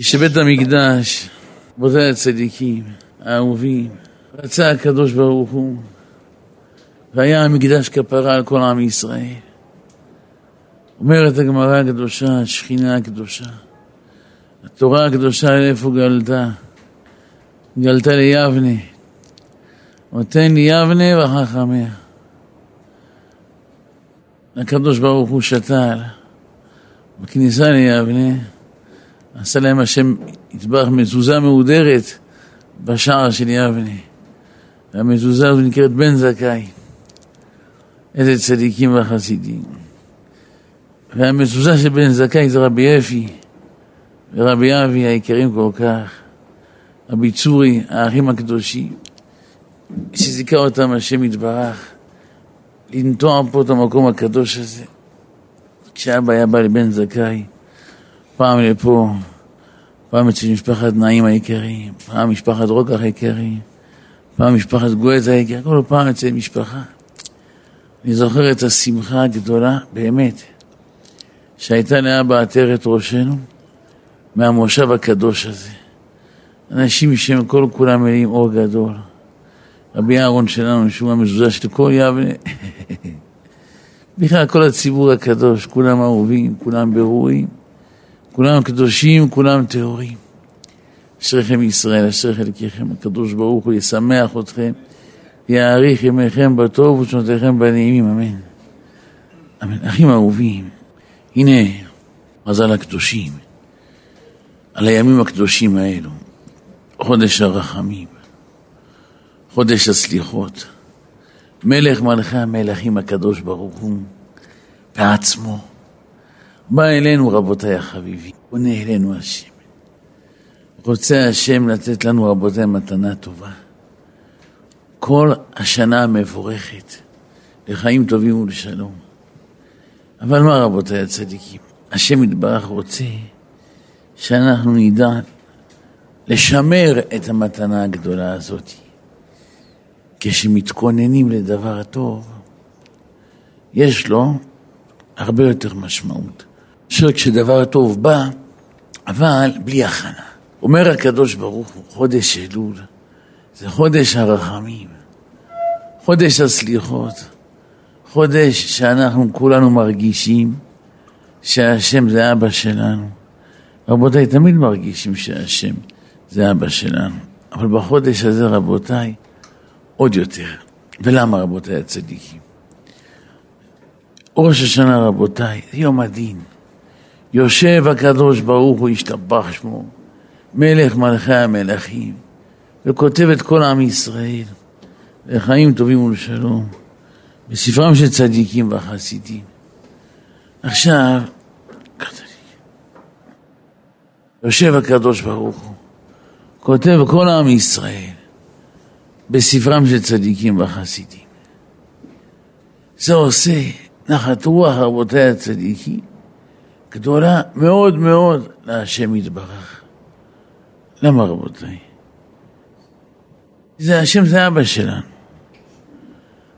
שבית המקדש, רבותיי הצדיקים, האהובים, רצה הקדוש ברוך הוא, והיה המקדש כפרה על כל עם ישראל. אומרת הגמרא הקדושה, השכינה הקדושה, התורה הקדושה איפה גלתה? גלתה ליבנה. נותן יבנה וחכמיה. הקדוש ברוך הוא שתל בכניסה ליבנה, עשה להם השם יתברך מזוזה מהודרת בשער של יבנה. והמזוזה הזו נקראת בן זכאי. איזה צדיקים וחסידים. והמזוזה של בן זכאי זה רבי אפי ורבי אבי היקרים כל כך, רבי צורי, האחים הקדושים, שזיכה אותם השם יתברך לנטוע פה את המקום הקדוש הזה. כשאבא היה בא לבן זכאי, פעם לפה, פעם אצל משפחת נעים היקרים, פעם משפחת רוקח היקרים, פעם משפחת גואטה היקרים, כל פעם אצל משפחה. אני זוכר את השמחה הגדולה, באמת, שהייתה לאבא עטרת ראשנו מהמושב הקדוש הזה. אנשים שהם כל כולם מלאים אור גדול. רבי אהרון שלנו, שהוא המזוזה של כל יבנה. בכלל כל הציבור הקדוש, כולם אהובים, כולם ברורים, כולם קדושים, כולם טהורים. אשריכם ישראל, אשרי חלקיכם, הקדוש ברוך הוא ישמח אתכם, יאריך ימיכם בטוב ושנותיכם בנעימים, אמן. אמן. אחים אהובים, הנה מזל הקדושים, על הימים הקדושים האלו, חודש הרחמים, חודש הסליחות, מלך מלכי המלכים הקדוש ברוך הוא בעצמו. בא אלינו רבותיי החביבים, פונה אלינו השם. רוצה השם לתת לנו רבותיי מתנה טובה. כל השנה המבורכת לחיים טובים ולשלום. אבל מה רבותיי הצדיקים? השם יתברך רוצה שאנחנו נדע לשמר את המתנה הגדולה הזאת. כשמתכוננים לדבר טוב, יש לו הרבה יותר משמעות. עכשיו כשדבר טוב בא, אבל בלי הכנה. אומר הקדוש ברוך הוא, חודש אלול, זה חודש הרחמים, חודש הסליחות, חודש שאנחנו כולנו מרגישים שהשם זה אבא שלנו. רבותיי, תמיד מרגישים שהשם זה אבא שלנו, אבל בחודש הזה, רבותיי, עוד יותר. ולמה רבותיי הצדיקים? ראש השנה רבותיי, זה יום הדין. יושב הקדוש ברוך הוא ישתבח שמו, מלך מלכי המלכים, וכותב את כל עם ישראל לחיים טובים ולשלום, בספרם של צדיקים וחסידים. עכשיו, יושב הקדוש ברוך הוא, כותב כל עם ישראל, בספרם של צדיקים וחסידים. זה עושה נחת רוח רבותיי הצדיקים גדולה מאוד מאוד להשם יתברך. למה רבותיי? זה השם זה אבא שלנו.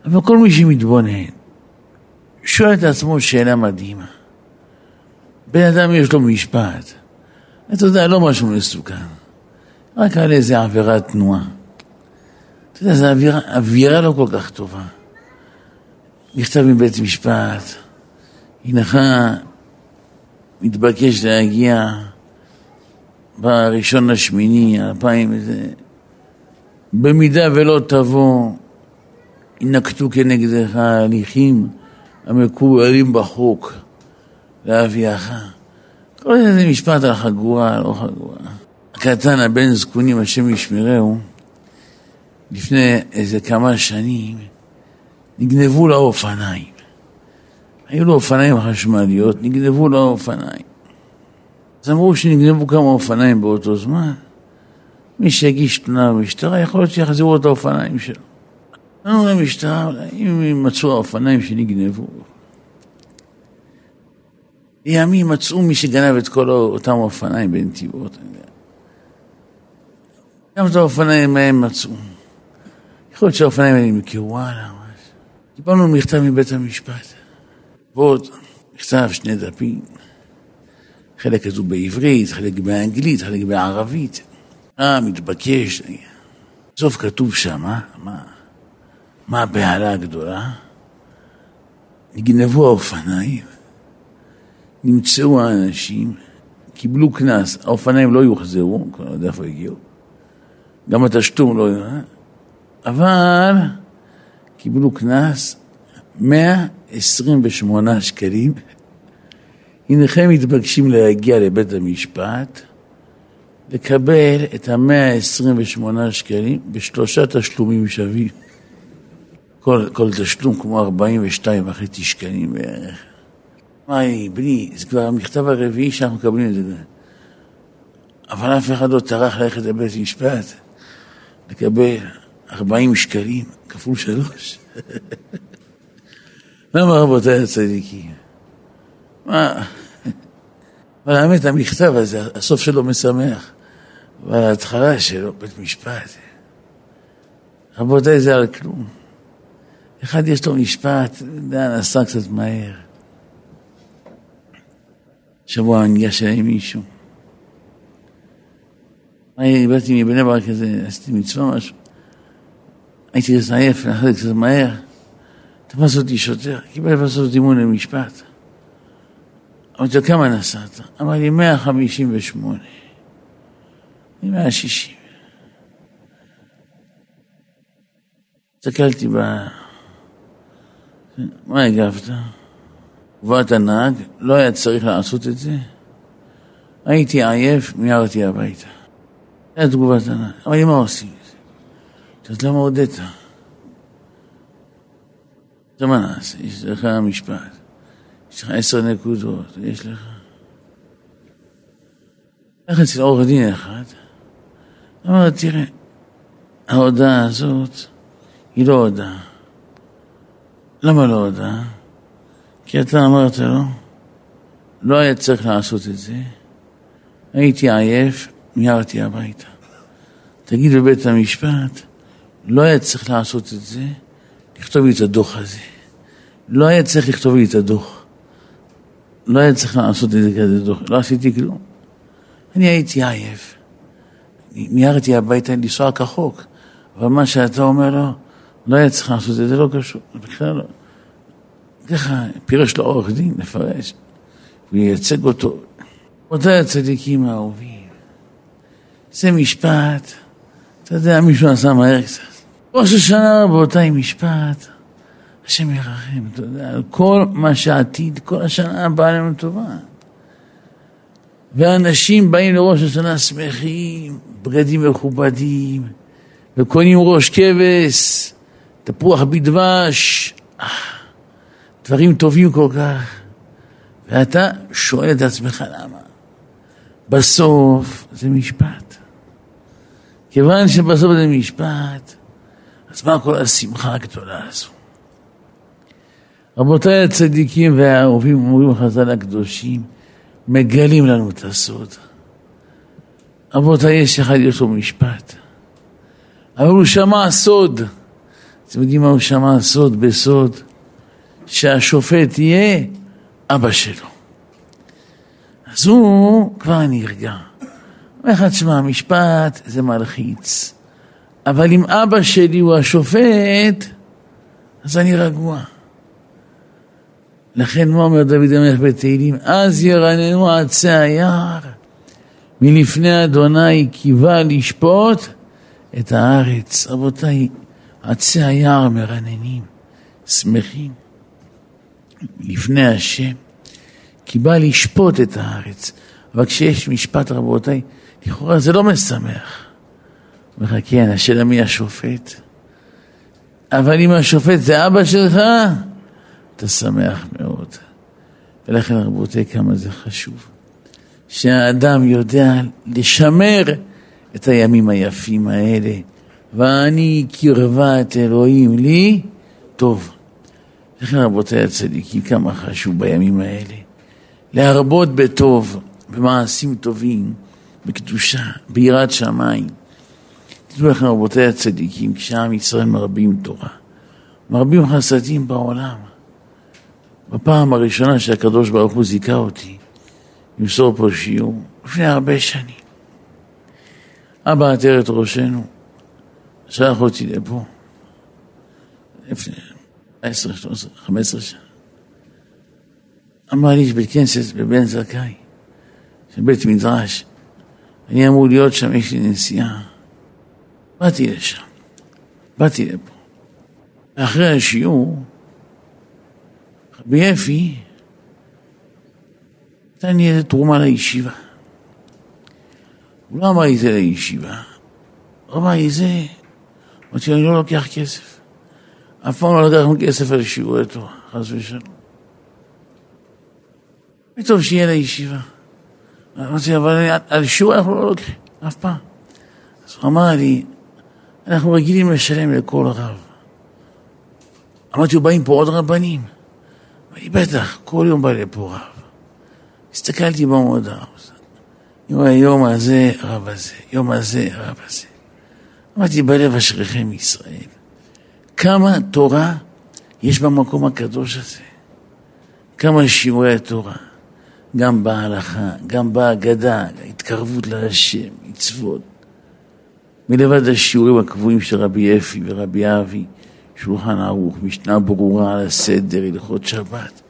אבל כל מי שמתבונן שואל את עצמו שאלה מדהימה. בן אדם יש לו משפט, אתה יודע, לא משהו מסוכן, רק על איזה עבירת תנועה. אתה יודע, זו אווירה, אווירה לא כל כך טובה. מכתב מבית משפט, הנך מתבקש להגיע בראשון לשמיני, אלפיים וזה. במידה ולא תבוא, ינקטו כנגדך הליכים המקובלים בחוק להביאך. כל איזה משפט על חגורה, לא חגורה. הקטן, הבן זקונים, השם ישמרהו, לפני איזה כמה שנים נגנבו לו אופניים. היו לו אופניים חשמליות, נגנבו לו אופניים. אז אמרו שנגנבו כמה אופניים באותו זמן. מי שיגיש תלונה במשטרה, יכול להיות שיחזירו את האופניים שלו. אמרו למשטרה, אם מצאו האופניים שנגנבו. לימים מצאו מי שגנב את כל אותם אופניים בנתיבות. גם את האופניים ההם מצאו. יכול להיות שהאופניים האלה נמכרו, וואלה, קיבלנו מכתב מבית המשפט, ועוד מכתב שני דפים. חלק כתוב בעברית, חלק באנגלית, חלק בערבית. אה, מתבקש. בסוף כתוב שמה, מה, מה הבהלה הגדולה? נגנבו האופניים, נמצאו האנשים, קיבלו קנס, האופניים לא יוחזרו, כבר לא יודע איפה הגיעו, גם התשלום לא... אבל קיבלו קנס 128 שקלים. הנכם מתבקשים להגיע לבית המשפט, לקבל את ה-128 שקלים בשלושה תשלומים שווים. כל, כל תשלום כמו 42 וחצי שקלים בערך. מה אני, בני, זה כבר המכתב הרביעי שאנחנו מקבלים את זה. אבל אף אחד לא טרח ללכת לבית משפט, לקבל 40 שקלים כפול שלוש. למה רבותיי הצדיקים? מה? אבל האמת, המכתב הזה, הסוף שלו משמח, אבל ההתחלה שלו, בית משפט. רבותיי, זה על כלום. אחד יש לו משפט, יודע, נסע קצת מהר. שבוע ניגש אליי מישהו. אני באתי מבני ברק עשיתי מצווה משהו. הייתי עייף, נחזתי קצת מהר. תפס אותי שוטר, קיבל לבסוף זימון למשפט. אמרתי לו, כמה נסעת? אמר לי, 158. אני 160. הסתכלתי ב... מה הגבת? תגובת הנהג, לא היה צריך לעשות את זה. הייתי עייף, מיהרתי הביתה. זו תגובת הנהג. לי, מה עושים? אז למה הודית? זה מה נעשה? יש לך משפט. יש לך עשר נקודות, יש לך... הלך אצל עורך דין אחד, אמר, תראה, ההודעה הזאת היא לא הודעה. למה לא הודעה? כי אתה אמרת לו, לא היה צריך לעשות את זה, הייתי עייף, מיהרתי הביתה. תגיד בבית המשפט, לא היה צריך לעשות את זה, לכתוב לי את הדוח הזה. לא היה צריך לכתוב לי את הדוח. לא היה צריך לעשות את זה כזה דוח, לא עשיתי כלום. אני הייתי עייף. מיהרתי הביתה לנסוע כחוק, אבל מה שאתה אומר לו, לא היה צריך לעשות את זה, לא קשור, בכלל לא. ככה פירש לו עורך דין, לפרש, הוא ייצג אותו. רבותיי הצדיקים האהובים, זה משפט, אתה יודע, מישהו עשה מהר קצת. ראש השנה רבותיי משפט, השם ירחם, אתה יודע, כל מה שעתיד, כל השנה הבאה לנו טובה. ואנשים באים לראש השנה שמחים, בגדים מכובדים, וקונים ראש כבש, תפוח בדבש, דברים טובים כל כך. ואתה שואל את עצמך למה. בסוף זה משפט. כיוון שבסוף זה משפט, אז מה כל השמחה הגדולה הזו? רבותיי הצדיקים והאהובים, אומרים חז"ל הקדושים, מגלים לנו את הסוד. רבותיי, יש אחד, יש לו משפט. אבל הוא שמע סוד. אתם יודעים מה הוא שמע סוד בסוד? שהשופט יהיה אבא שלו. אז הוא כבר נרגע. אומר לך, תשמע, המשפט זה מלחיץ. אבל אם אבא שלי הוא השופט, אז אני רגוע. לכן מה אומר דוד המלך בתהילים? אז ירננו עצי היער, מלפני אדוני קיווה לשפוט את הארץ. רבותיי, עצי היער מרננים, שמחים, לפני השם, כי בא לשפוט את הארץ. אבל כשיש משפט, רבותיי, לכאורה זה לא משמח. לך, כן, השאלה מי השופט? אבל אם השופט זה אבא שלך, אתה שמח מאוד. ולכן רבותיי, כמה זה חשוב. שהאדם יודע לשמר את הימים היפים האלה. ואני קרבת אלוהים לי טוב. לכן רבותיי הצדיקים, כמה חשוב בימים האלה. להרבות בטוב, במעשים טובים, בקדושה, ביראת שמיים. תדעו לכם רבותיי הצדיקים, כשעם ישראל מרבים תורה, מרבים חסדים בעולם. בפעם הראשונה שהקדוש ברוך הוא זיכה אותי למסור פה שיעור לפני הרבה שנים. אבא עטר את ראשנו, שלח אותי לפה, לפני עשר, שלוש, חמש עשרה שנה. אמר לי, יש בית כנסת בבן זכאי, של בית מדרש, אני אמור להיות שם, יש לי נסיעה. באתי לשם, באתי לפה. אחרי השיעור, רבי אפי נתן לי איזה תרומה לישיבה. הוא לא אמר לי זה לישיבה, הוא אמר לי זה, אמרתי לו, אני לא לוקח כסף. אף פעם לא לקחנו כסף על שיעורי תורה, חס ושלום. טוב שיהיה לישיבה. אמרתי, אבל על שיעור אנחנו לא לוקחים, אף פעם. אז הוא אמר לי, אנחנו רגילים לשלם לכל רב. אמרתי, באים פה עוד רבנים? אמר לי, בטח, כל יום בא לפה רב. הסתכלתי במודעה, יום הזה, רב הזה, יום הזה, רב הזה. אמרתי, בלב אשריכם ישראל. כמה תורה יש במקום הקדוש הזה. כמה שיעורי התורה. גם בהלכה, גם בהגדה, התקרבות להשם, מצוות. מלבד השיעורים הקבועים של רבי אפי ורבי אבי, שולחן ערוך, משנה ברורה על הסדר, הלכות שבת.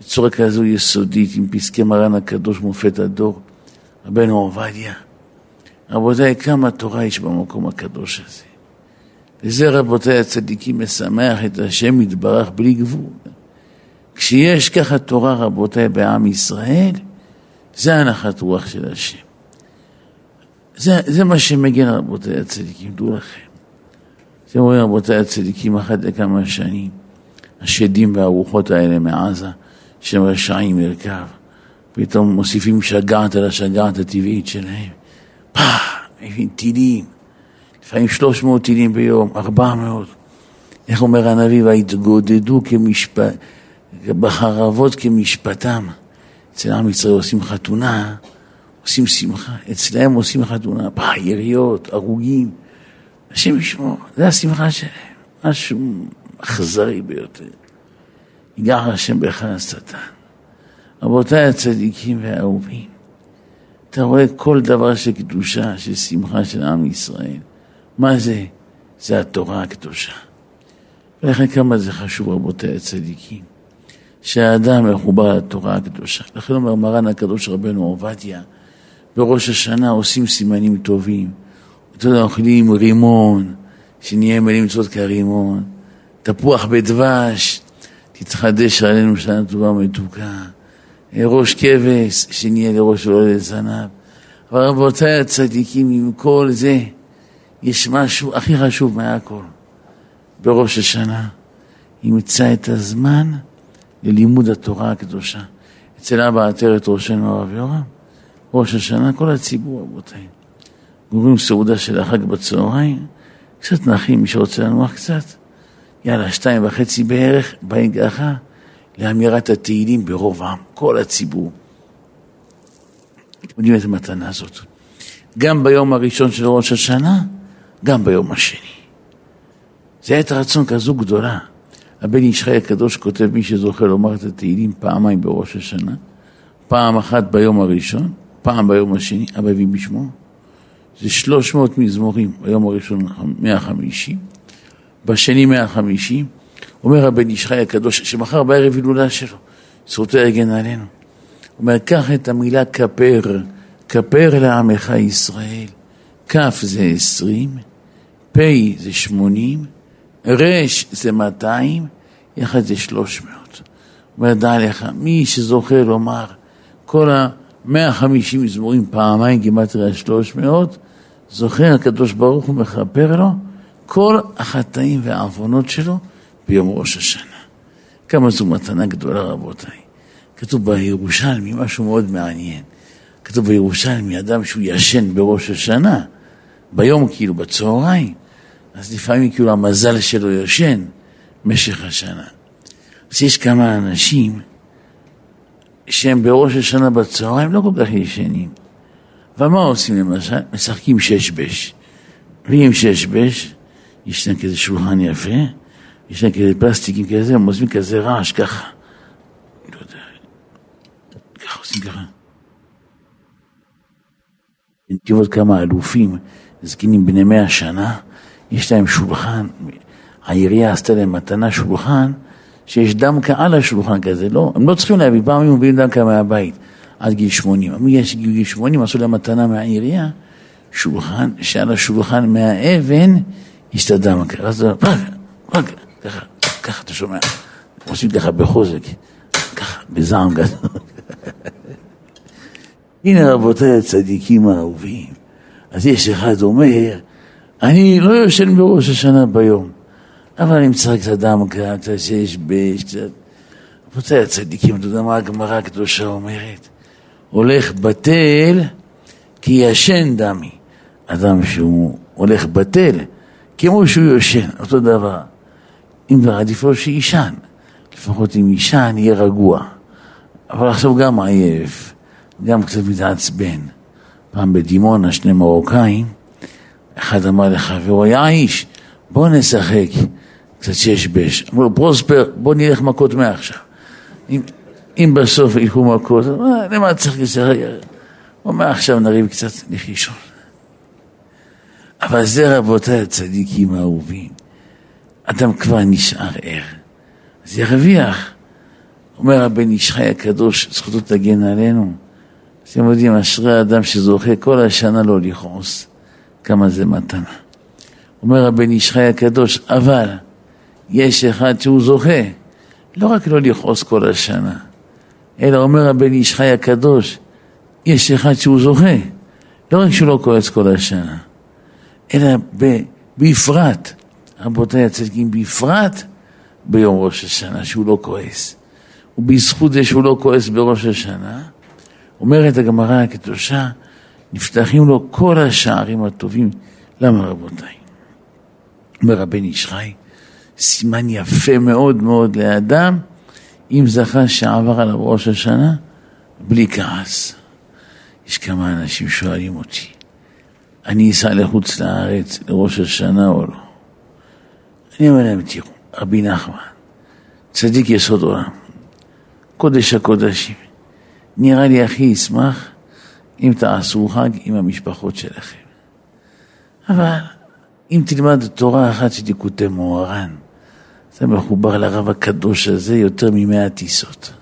בצורה כזו יסודית, עם פסקי מרן הקדוש מופת הדור, רבנו עובדיה. רבותיי, כמה תורה יש במקום הקדוש הזה. וזה, רבותיי הצדיקים, משמח את השם יתברך בלי גבול. כשיש ככה תורה, רבותיי, בעם ישראל, זה הנחת רוח של השם. זה, זה מה שמגן, רבותיי הצדיקים, דעו לכם. אתם רואים, רבותיי הצדיקים, אחת לכמה שנים, השדים והרוחות האלה מעזה, שהם רשעים מרכב, פתאום מוסיפים שגעת על השגעת הטבעית שלהם. פah, מבין טילים, לפעמים 300 טילים ביום, 400. איך אומר הנביא, והתגודדו כמשפט, בחרבות כמשפטם. אצל עם ישראל עושים חתונה, עושים שמחה, אצלם עושים חתונה, פah, יריות, הרוגים. השם ישמור, זה השמחה שלהם, משהו אכזרי ביותר. ייגח השם בך השטן. רבותיי הצדיקים והאהובים, אתה רואה כל דבר של קדושה, של שמחה של עם ישראל. מה זה? זה התורה הקדושה. ולכן כמה זה חשוב, רבותיי הצדיקים, שהאדם מחובר לתורה הקדושה. לכן אומר מרן הקדוש רבנו עובדיה, בראש השנה עושים סימנים טובים. אותו דבר אוכלים רימון, שנהיה מלאים מצוות כרימון, תפוח בדבש, תתחדש עלינו שנה טובה ומתוקה. ראש כבש, שנהיה לראש ולא לזנב. אבל רבותיי הצדיקים, עם כל זה, יש משהו הכי חשוב מהכל. בראש השנה, ימצא את הזמן ללימוד התורה הקדושה. אצל אבא עטרת ראשנו הרב יורם, ראש השנה, כל הציבור, רבותיי. גורמים סעודה של החג בצהריים, קצת נחים, מי שרוצה לנוח קצת. יאללה, שתיים וחצי בערך, באים ככה. לאמירת התהילים ברוב העם, כל הציבור. אתם יודעים איזה מתנה זאת. גם ביום הראשון של ראש השנה, גם ביום השני. זה הייתה רצון כזו גדולה. הבן איש חי הקדוש כותב, מי שזוכה לומר את התהילים פעמיים בראש השנה, פעם אחת ביום הראשון, פעם ביום השני, אבא הביא בשמו. זה 300 מזמורים, ביום הראשון 150, בשני 150. אומר הבן איש הקדוש, שמחר בערב הילולה שלו, זכותו יגן עלינו. אומר, קח את המילה כפר, כפר לעמך ישראל. כף זה 20, פ' זה 80, ר' זה 200, יחד זה 300. אומר, דע לך, מי שזוכה לומר, כל ה... 150 מזמורים פעמיים, גימטריה 300, זוכר הקדוש ברוך הוא מכפר לו כל החטאים והעוונות שלו ביום ראש השנה. כמה זו מתנה גדולה, רבותיי. כתוב בירושלמי משהו מאוד מעניין. כתוב בירושלמי, אדם שהוא ישן בראש השנה, ביום כאילו, בצהריים, אז לפעמים כאילו המזל שלו ישן משך השנה. אז יש כמה אנשים שהם בראש השנה בצהריים לא כל כך ישנים. אבל מה עושים למשל? משחקים שש בש. ואם שש בש, יש להם כזה שולחן יפה, יש להם כאלה פלסטיקים כזה, הם עושים כזה רעש ככה. לא יודע, ככה עושים ככה. בנתיבות כמה אלופים, זקנים בני מאה שנה, יש להם שולחן, העירייה עשתה להם מתנה שולחן, שיש דמקה על השולחן כזה, לא, הם לא צריכים להביא, פעם היו מביאים דמקה מהבית עד גיל 80, אבל יש גיל 80, עשו להם מתנה מהעירייה, שולחן, שעל השולחן מהאבן יש את הדמקה, אז רק, רק, ככה, ככה אתה שומע, עושים ככה בחוזק, ככה, בזעם גדול. הנה רבותיי הצדיקים האהובים, אז יש אחד אומר, אני לא יושן בראש השנה ביום, אבל אני מצחק קצת דמקה, קצת שיש בש, קצת... רבותיי הצדיקים, אתה יודע מה הגמרא הקדושה אומרת? הולך בטל כי ישן דמי. אדם שהוא הולך בטל, כמו שהוא יושן, אותו דבר. אם כבר עדיף לו שיישן, לפחות אם יישן יהיה רגוע. אבל עכשיו גם עייף, גם קצת מתעצבן. פעם בדימונה שני מרוקאים, אחד אמר לחברו, יא איש, בוא נשחק קצת שש-בש. אמרו לו, פרוספר, בוא נלך מכות מעכשיו. אם, אם בסוף ילכו מכות, אה, למה צריך לשחק? הוא אומר, עכשיו נריב קצת, נלך לישון. אבל זה רבותיי הצדיקים האהובים. אדם כבר נשאר ער, אז ירוויח. אומר הבן איש חי הקדוש, זכותו תגן עלינו. אתם יודעים, אשרי האדם שזוכה כל השנה לא לכעוס, כמה זה מתנה. אומר הבן איש חי הקדוש, אבל יש אחד שהוא זוכה, לא רק לא לכעוס כל השנה, אלא אומר הבן איש חי הקדוש, יש אחד שהוא זוכה, לא רק שהוא לא כועס כל השנה, אלא בפרט, רבותיי הצדיקים, בפרט ביום ראש השנה, שהוא לא כועס. ובזכות זה שהוא לא כועס בראש השנה, אומרת הגמרא הקדושה, נפתחים לו כל השערים הטובים. למה רבותיי? אומר הבן איש חי, סימן יפה מאוד מאוד לאדם, אם זכה שעבר עליו ראש השנה, בלי כעס. יש כמה אנשים שואלים אותי, אני אסע לחוץ לארץ לראש השנה או לא? אני אומר להם, תראו, רבי נחמן, צדיק יסוד עולם, קודש הקודשים, נראה לי הכי ישמח אם תעשו חג עם המשפחות שלכם. אבל אם תלמד תורה אחת של ליקוטי מוהר"ן, אתה מחובר לרב הקדוש הזה יותר ממאה טיסות.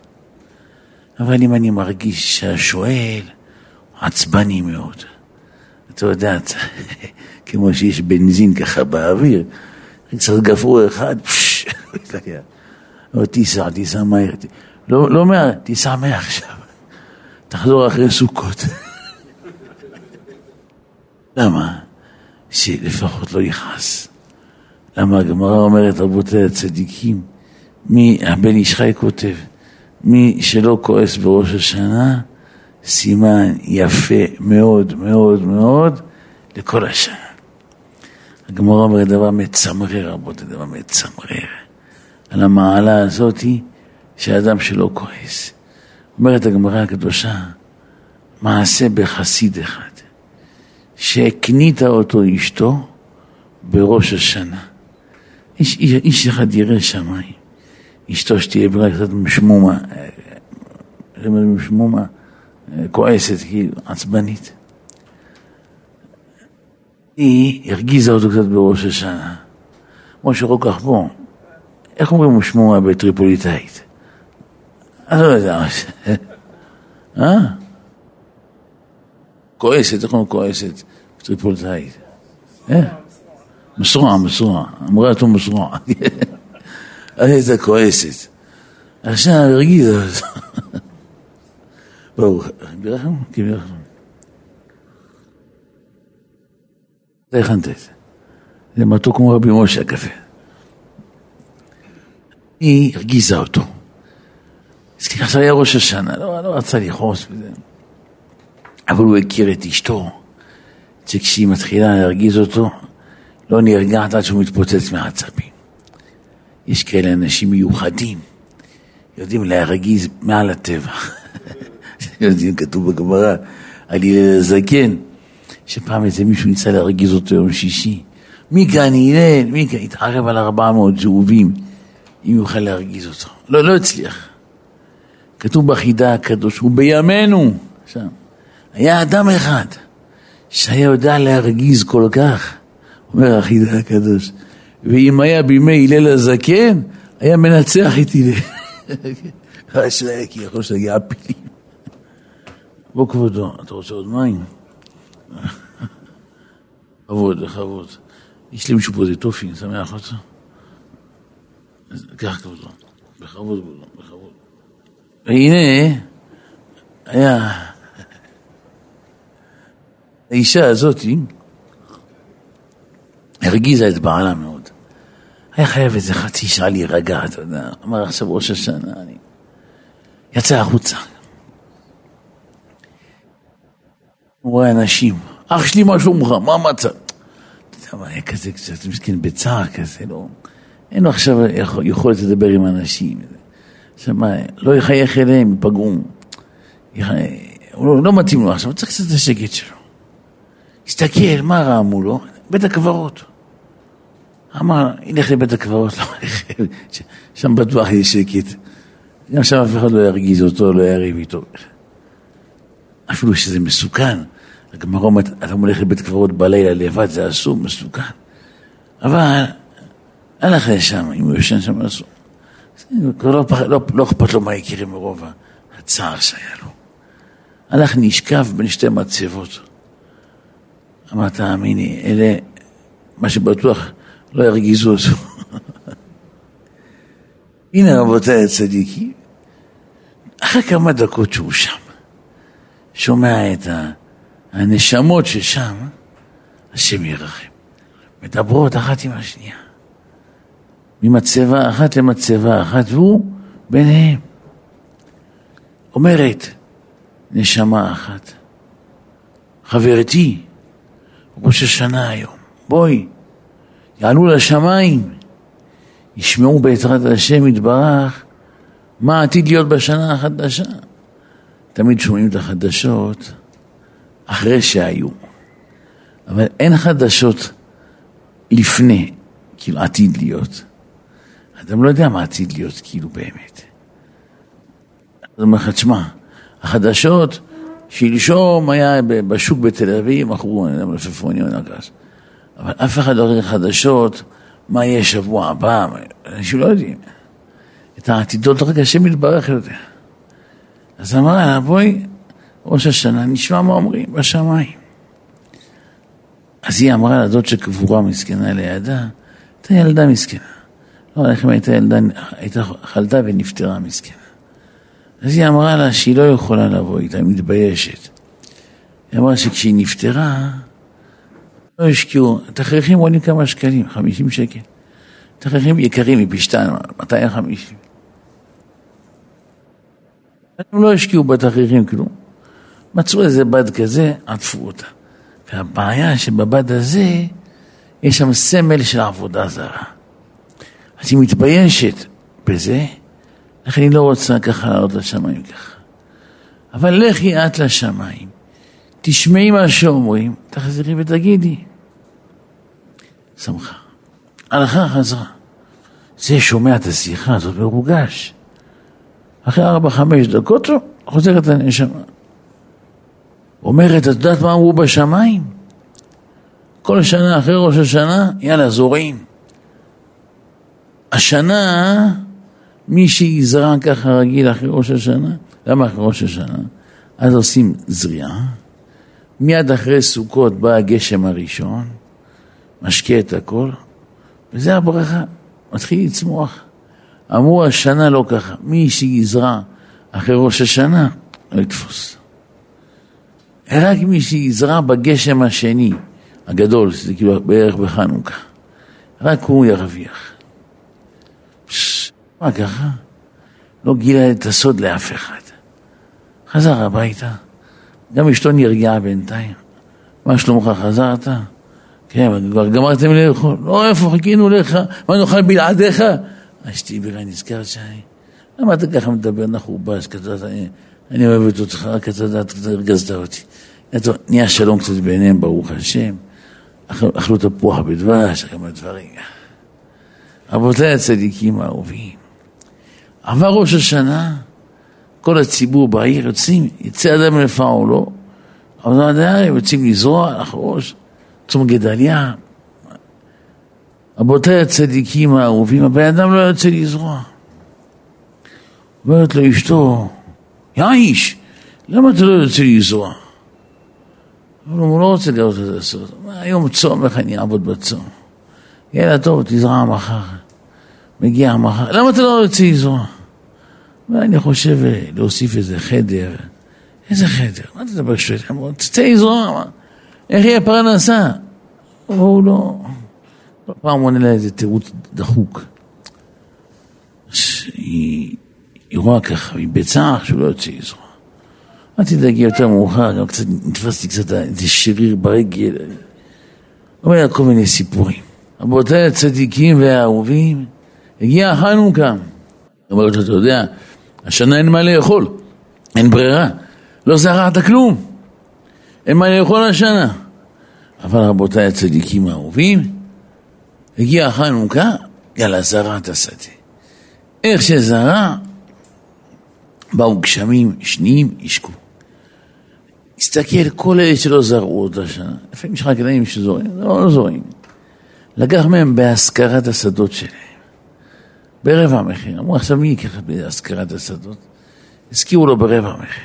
אבל אם אני מרגיש שהשואל עצבני מאוד, אתה יודע, כמו שיש בנזין ככה באוויר, צריך גפרור אחד, פשש, לא תיסע, תיסע מהר, לא, לא מהר, תיסע מעכשיו, תחזור אחרי סוכות. למה? שלפחות לא יכעס. למה הגמרא אומרת, רבותיי הצדיקים, מי, הבן איש חי כותב, מי שלא כועס בראש השנה, סימן יפה מאוד מאוד מאוד לכל השנה. הגמרא אומרת דבר מצמרר, רבותיי, דבר מצמרר. על המעלה הזאתי שאדם שלא כועס. אומרת הגמרא הקדושה, מעשה בחסיד אחד, שהקנית אותו אשתו בראש השנה. איש, איש, אחד ירא שמיים, אשתו שתהיה ברק קצת משמומה, משמומה, כועסת, כאילו, עצבנית. היא הרגיזה אותו קצת בראש השנה. משה רוקח פה, איך אומרים משמומה בטריפוליטאית? אני לא יודע. אה? כועסת, איך אומרים כועסת בטריפוליטאית? אה? מסרוע, מסרוע, אמרה אותו מסרוע. הייתה כועסת. עכשיו אותו. ברוך, בירכנו? כן. אתה הכנת את זה. זה מתוק כמו רבי משה הקפה. היא הרגיזה אותו. אז ככה היה ראש השנה, לא, לא רצה לכעוס בזה. אבל הוא הכיר את אשתו, שכשהיא מתחילה להרגיז אותו, לא נרגעת עד שהוא מתפוצץ מהעצבים. יש כאלה אנשים מיוחדים, יודעים להרגיז מעל הטבע. יודעים, כתוב בגמרא על הלל הזקן, שפעם איזה מישהו ניסה להרגיז אותו יום שישי. מי כאן הלל? מי כאן? התערב על ארבע מאות זהובים, אם יוכל להרגיז אותו. לא, לא הצליח. כתוב בחידה הקדוש, ובימינו, שם, היה אדם אחד שהיה יודע להרגיז כל כך, אומר החידה הקדוש, ואם היה בימי הלל הזקן, היה מנצח את הלל. אשרי כי יכול שיגיע פילים. בוא כבודו, אתה רוצה עוד מים? בכבוד, בכבוד. יש לי מישהו פה איזה טופי, אני שמח אותו. קח כבודו, בכבוד כבודו, בכבוד. והנה, היה... האישה הזאתי הרגיזה את בעלה מאוד. היה חייב איזה חצי שעה להירגע, אתה יודע. אמר עכשיו ראש השנה, אני... יצא החוצה. הוא רואה אנשים, אח שלי מה שלומך, מה המצב? אתה יודע מה, היה כזה קצת מסכן בצער כזה, לא... אין לו עכשיו יכולת לדבר עם אנשים. עכשיו מה, לא יחייך אליהם, ייפגעו. הוא לא, לא מתאים לו עכשיו, צריך קצת את השקט שלו. הסתכל, מה רע מולו? בית הקברות. אמר, ילך לבית הקברות, לא שם בטוח יהיה שקט. גם שם אף אחד לא ירגיז אותו, לא יריב איתו. אפילו שזה מסוכן. הגמרא אומרת, אתה הולך לבית קברות בלילה לבד, זה אסור, מסוכן. אבל הלך לשם, אם הוא יושן שם אסור. כבר לא, לא, לא אכפת לו מה יקרה מרוב הצער שהיה לו. הלך נשכב בין שתי מצבות. אמר, תאמיני, אלה, מה שבטוח, לא ירגיזו אותו. הנה רבותיי הצדיקים, אחרי כמה דקות שהוא שם, שומע את הנשמות ששם, השם ירחם. מדברות אחת עם השנייה. ממצבה אחת למצבה אחת, והוא ביניהם. אומרת נשמה אחת, חברתי, ראש השנה היום, בואי, יעלו לשמיים, ישמעו בעזרת השם יתברך מה עתיד להיות בשנה החדשה. תמיד שומעים את החדשות אחרי שהיו, אבל אין חדשות לפני, כאילו עתיד להיות. אדם לא יודע מה עתיד להיות כאילו באמת. אז אומר לך, תשמע, החדשות, שלשום היה בשוק בתל אביב, מכרו, מלפפונים או נגס. אבל אף אחד לא רואה חדשות, מה יהיה שבוע הבא, אנשים לא יודעים. את העתידות רק השם יתברך יודע. אז אמרה לה, בואי, ראש השנה, נשמע מה אומרים בשמיים. אז היא אמרה לדוד שקבורה מסכנה לידה, הייתה ילדה מסכנה. לא, איך אם הייתה ילדה, הייתה חלתה ונפטרה מסכנה. אז היא אמרה לה שהיא לא יכולה לבוא איתה, היא מתביישת. היא אמרה שכשהיא נפטרה, לא השקיעו, תכריכים עולים כמה שקלים, 50 שקל. תכריכים יקרים מפשתן, 250. הם לא השקיעו בתכריכים כלום. מצאו איזה בד כזה, עטפו אותה. והבעיה שבבד הזה, יש שם סמל של עבודה זרה. אז היא מתביישת בזה, לכן היא לא רוצה ככה לעלות לשמיים ככה. אבל לכי את לשמיים, תשמעי מה שאומרים, תחזרי ותגידי. שמחה. הלכה חזרה. זה שומע את השיחה הזאת מרוגש. אחרי ארבע, חמש דקות, חוזרת הנשמה. אומרת, את יודעת מה אמרו בשמיים? כל שנה אחרי ראש השנה, יאללה, זורעים. השנה, מי שיזרע ככה רגיל אחרי ראש השנה, למה אחרי ראש השנה? אז עושים זריעה, מיד אחרי סוכות בא הגשם הראשון, משקה את הכל, וזה הברכה, מתחיל לצמוח. אמרו השנה לא ככה, מי שיזרע אחרי ראש השנה, לא יתפוס. רק מי שיזרע בגשם השני, הגדול, שזה כאילו בערך בחנוכה, רק הוא ירוויח. פש, מה ככה? לא גילה את הסוד לאף אחד. חזר הביתה, גם אשתו נרגעה בינתיים. מה שלומך, חזרת? כן, כבר גמרתם לאכול. לא, איפה חיכינו לך? מה נאכל בלעדיך? אשתי בירה נזכרת שאני... למה אתה ככה מדבר נחובש, כזה, אני, אוהבת אותך, רק אתה יודע, קצת הרגזת אותי. נהיה שלום קצת ביניהם, ברוך השם. אכלו תפוח בדבש, כמה דברים. רבותיי הצדיקים האהובים, עבר ראש השנה, כל הציבור בעיר יוצאים, יצא אדם לפעולו, אבל עדיין יוצאים לזרוע, לחרוש, צום גדליה. רבותיי הצדיקים האהובים, הבן אדם לא יוצא לזרוע. אומרת לו אשתו, יא איש, למה אתה לא יוצא לזרוע? אבל הוא לא רוצה לראות את זה לעשות. היום צום, איך אני אעבוד בצום? יאללה טוב, תזרע מחר. מגיע מחר, למה אתה לא יוצא לזרוע? ואני חושב אה, להוסיף איזה חדר. איזה חדר? מה אתה מדבר שטויות? תצא לזרוע, איך יהיה פרנסה? הוא לא... פעם עונה לה איזה תירוץ דחוק. היא רואה ככה, היא בצער שהוא לא יוצא לזרוע. אל תדאגי יותר מאוחר, גם קצת, נתפסתי קצת איזה שריר ברגל. אומר לה כל מיני סיפורים. רבותיי הצדיקים והאהובים, הגיע חנוכה. אומרת לו, אתה יודע, השנה אין מה לאכול, אין ברירה, לא זרעת כלום, אין מה לאכול השנה. אבל רבותיי הצדיקים האהובים, הגיע חנוכה, יאללה, זרע את השדה. איך שזרע, באו גשמים שניים, השקו. הסתכל, כל אלה שלא זרעו אותה שנה, לפעמים יש חקלאים שזורעים, לא, לא זורעים. לקח מהם בהשכרת השדות שלהם, ברבע מחיר. אמרו, עכשיו מי ייקח בהשכרת השדות? הזכירו לו ברבע מחיר.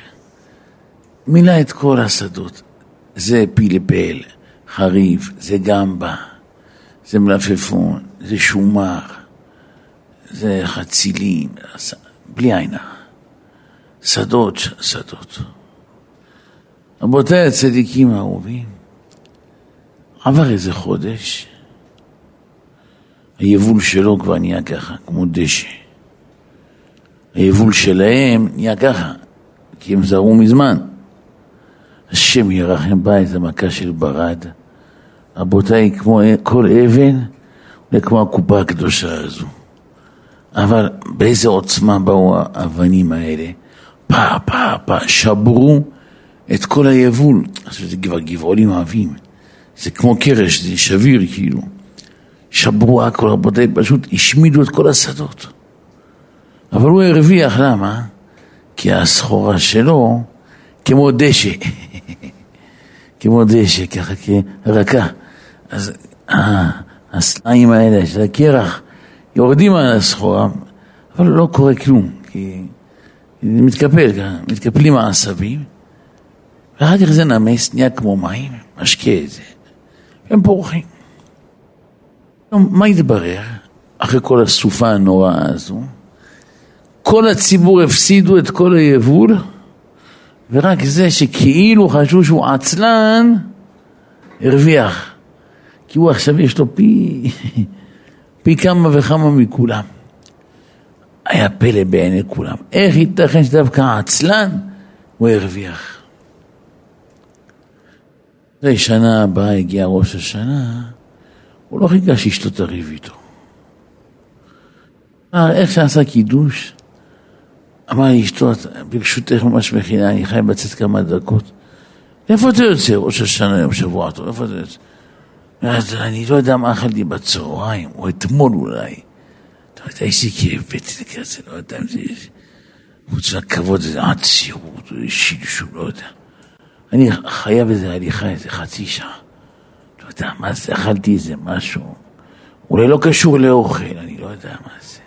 מילא את כל השדות. זה פלפל, חריף, זה גמבה, זה מלפפון, זה שומר, זה חצילים, בלי עין שדות, שדות. רבותיי הצדיקים האהובים, עבר איזה חודש, היבול שלו כבר נהיה ככה, כמו דשא. היבול שלהם נהיה ככה, כי הם זרעו מזמן. השם ירחם בה את המכה של ברד. רבותיי, כמו כל אבן, וכמו הקופה הקדושה הזו. אבל באיזה עוצמה באו האבנים האלה? פה, פה, פה, שברו את כל היבול. עכשיו זה כבר גבעולים עבים. זה כמו קרש, זה שביר כאילו. שברו הכל, רבותיי, פשוט השמידו את כל השדות. אבל הוא הרוויח, למה? כי הסחורה שלו כמו דשא, כמו דשא, ככה כרקה. אז אה, הסלעים האלה של הקרח יורדים על הסחורה, אבל לא קורה כלום, כי זה מתקפל, מתקפלים העשבים, ואחר כך זה נמס, נהיה כמו מים, משקה את זה, הם פורחים. מה התברר אחרי כל הסופה הנוראה הזו? כל הציבור הפסידו את כל היבול, ורק זה שכאילו חשבו שהוא עצלן, הרוויח. כי הוא עכשיו יש לו פי, פי כמה וכמה מכולם. היה פלא בעיני כולם. איך ייתכן שדווקא עצלן הוא הרוויח? אחרי שנה הבאה הגיע ראש השנה, הוא לא חיכה שאשתו תריב איתו. איך שעשה קידוש, אמר לי אשתו, ברשותך ממש מכינה, אני חייב לצאת כמה דקות. איפה אתה יוצא? ראש השנה יום שבוע טוב, איפה אתה יוצא? אני לא יודע מה אכלתי בצהריים, או אתמול אולי. אתה יודע, לי כאב בטן כזה, לא יודע אם זה... חוץ מהכבוד, זה עצירות, זה שילשול, לא יודע. אני חייב איזה הליכה, איזה חצי שעה. לא יודע מה זה, אכלתי איזה משהו. אולי לא קשור לאוכל, אני לא יודע מה זה.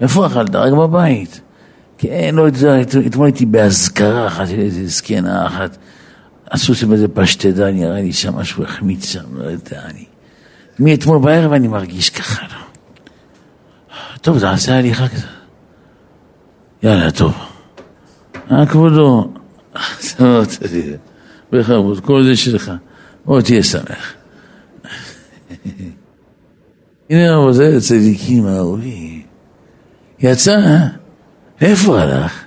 איפה אכלת? רק בבית. כן, לא יודע, אתמול הייתי באזכרה אחת של איזה זקנה אחת. עשו שם איזה פשטדה, נראה לי שם משהו החמיץ שם, לא יודע, אני... מאתמול בערב אני מרגיש ככה, לא. טוב, תעשה הליכה כזה. יאללה, טוב. אה, כבודו, בכבוד, כל זה שלך. בוא תהיה שמח. הנה רבותיי הצדיקים האהובים. יצא, לאיפה הלך?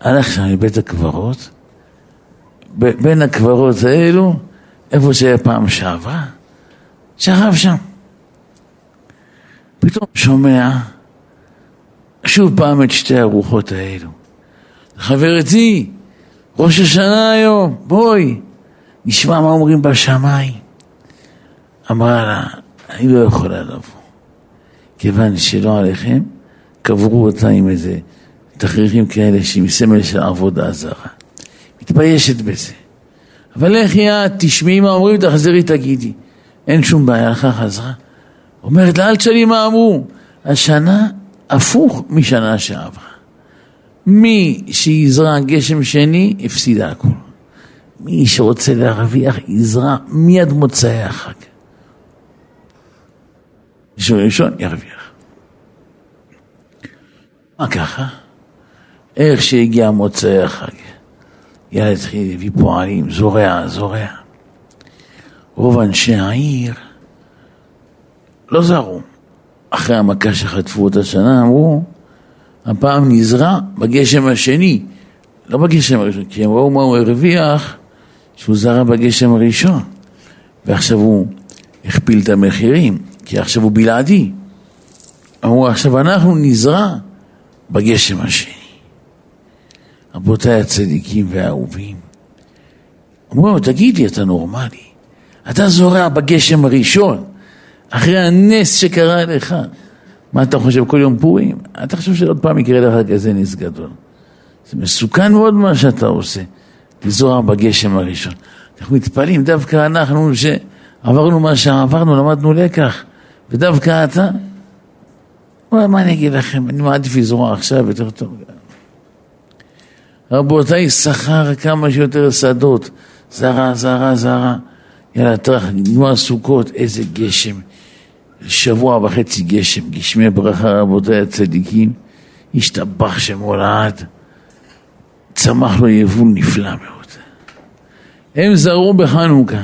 הלך שם לבית הקברות, בין הקברות האלו, איפה שהיה פעם שעברה, שכב שם. פתאום שומע שוב פעם את שתי הרוחות האלו. חברתי, ראש השנה היום, בואי, נשמע מה אומרים בשמיים. אמרה לה, אני לא יכולה לבוא, כיוון שלא עליכם, קברו אותה עם איזה תכריכים כאלה, שהיא סמל של עבודה זרה. מתביישת בזה. אבל לכי את, תשמעי מה אומרים, תחזרי תגידי. אין שום בעיה, הלכה חזרה. אומרת לה, אל תשאלי מה אמרו. השנה הפוך משנה שעברה. מי שיזרע גשם שני, הפסידה הכול. מי שרוצה להרוויח, יזרע מיד מוצאי החג. ראשון ראשון ירוויח. מה ככה? איך שהגיע מוצאי החג, ילד התחיל להביא פועלים, זורע, זורע. רוב אנשי העיר לא זרו. אחרי המכה שחטפו אותה שנה, אמרו, הפעם נזרע בגשם השני, לא בגשם הראשון, כי הם ראו מה הוא הרוויח, שהוא זרע בגשם הראשון, ועכשיו הוא הכפיל את המחירים, כי עכשיו הוא בלעדי. אמרו, עכשיו אנחנו נזרע בגשם השני. רבותיי הצדיקים והאהובים, אמרו תגיד לי, אתה נורמלי? אתה זורע בגשם הראשון, אחרי הנס שקרה לך. מה אתה חושב כל יום פורים? אתה חושב שעוד פעם יקרה לך כזה נס גדול. זה מסוכן מאוד מה שאתה עושה, לזרוע בגשם הראשון. אנחנו מתפלאים, דווקא אנחנו שעברנו מה שעברנו, למדנו לקח, ודווקא אתה, מה אני אגיד לכם, אני מעדיף לזרוע עכשיו יותר טוב. רבותיי, שכר כמה שיותר שדות, זרה, זרה, זרה. יאללה, טרח, נגמר סוכות, איזה גשם. שבוע וחצי גשם, גשמי ברכה, רבותיי הצדיקים. השתבח שמו לעד. צמח לו יבול נפלא מאוד. הם זרו בחנוכה.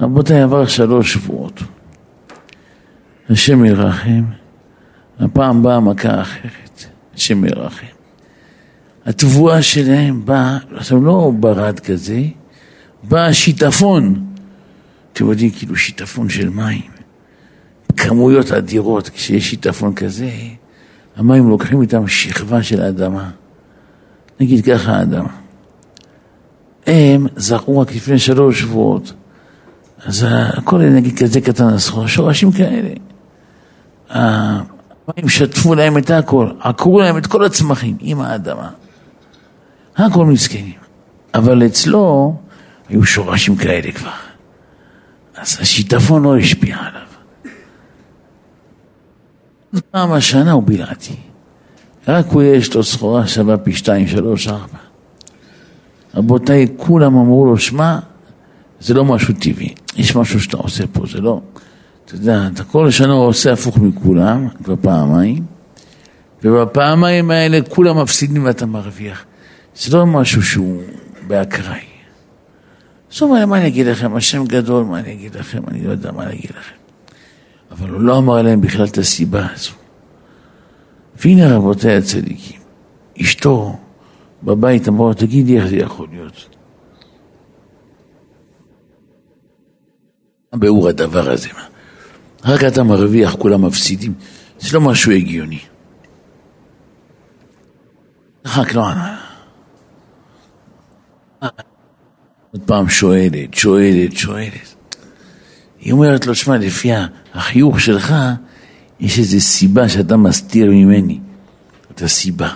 רבותיי, עבר שלוש שבועות. השם ירחם. הפעם באה מכה אחרת. השם ירחם. התבואה שלהם באה, עכשיו לא ברד כזה, בא שיטפון. אתם יודעים, כאילו שיטפון של מים. כמויות אדירות, כשיש שיטפון כזה, המים לוקחים איתם שכבה של אדמה. נגיד ככה האדמה. הם זרעו רק לפני שלוש שבועות, אז הכל נגיד כזה קטן, אז שורשים כאלה. המים שטפו להם את הכל, עקרו להם את כל הצמחים עם האדמה. הכל מסכנים. אבל אצלו היו שורשים כאלה כבר. אז השיטפון לא השפיע עליו. פעם השנה הוא בלעדי. רק הוא יש לו סחורה שווה פי שתיים, שלוש, ארבע. רבותיי, כולם אמרו לו, שמע, זה לא משהו טבעי. יש משהו שאתה עושה פה, זה לא... אתה יודע, אתה כל השנה עושה הפוך מכולם, כבר פעמיים, ובפעמיים האלה כולם מפסידים ואתה מרוויח. זה לא משהו שהוא באקראי. זאת אומרת, מה אני אגיד לכם? השם גדול, מה אני אגיד לכם? אני לא יודע מה אני אגיד לכם. אבל הוא לא אמר להם בכלל את הסיבה הזו. והנה רבותיי הצדיקים, אשתו בבית אמרה, תגידי איך זה יכול להיות. מה ביאור הדבר הזה? מה? רק אתה מרוויח, כולם מפסידים. זה לא משהו הגיוני. רק לא ענה. עוד פעם שואלת, שואלת, שואלת. היא אומרת לו, שמע, לפי החיוך שלך, יש איזו סיבה שאתה מסתיר ממני. את הסיבה.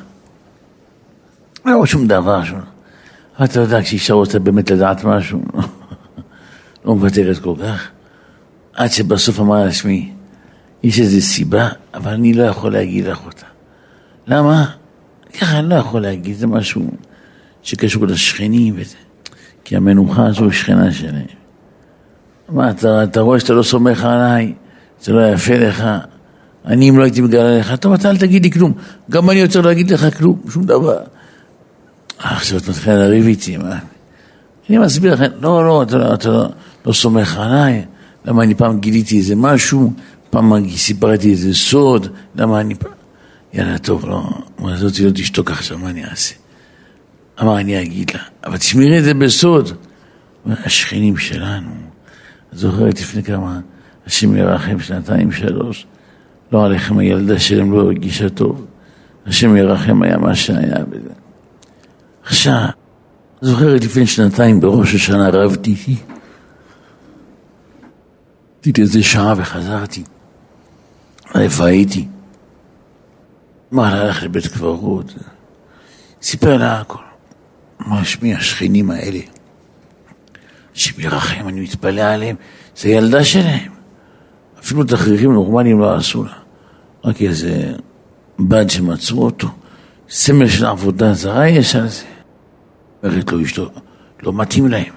לא שום דבר. שום... אתה יודע, כשאישה רוצה באמת לדעת משהו, לא מוותרת כל כך. עד שבסוף אמרה לעצמי, יש איזו סיבה, אבל אני לא יכול להגיד לך אותה. למה? ככה אני לא יכול להגיד, זה משהו שקשור לשכנים וזה. כי המנוחה הזו היא שכנה שלהם. מה, אתה, אתה רואה שאתה לא סומך עליי, זה לא יפה לך, אני אם לא הייתי מגלה לך, טוב, אתה אל תגיד לי כלום, גם אני רוצה להגיד לך כלום, שום דבר. עכשיו את מתחילה לריב איתי, מה? אני מסביר לכם, לא, לא, אתה, אתה לא, לא סומך עליי, למה אני פעם גיליתי איזה משהו, פעם סיפרתי איזה סוד, למה אני פעם... יאללה, טוב, לא, מה זאת לא תשתוק עכשיו, מה אני אעשה? אמר, אני אגיד לה, אבל תשמרי את זה בסוד. השכנים שלנו, זוכרת לפני כמה, השם ירחם שנתיים, שלוש, לא עליכם הילדה שלהם לא הרגישה טוב, השם ירחם היה מה שהיה בזה. עכשיו, זוכרת לפני שנתיים בראש השנה רבתי איתי, עשיתי איזה שעה וחזרתי. איפה הייתי? מה, הלך לבית קברות? סיפר לה הכל. ממש מי השכנים האלה. השם ירחם, אני מתפלא עליהם, זה ילדה שלהם. אפילו תכריכים נורמליים לא עשו לה. רק איזה בד שמצאו אותו, סמל של עבודה זרה יש על זה. אומרת לו אשתו, לא מתאים להם.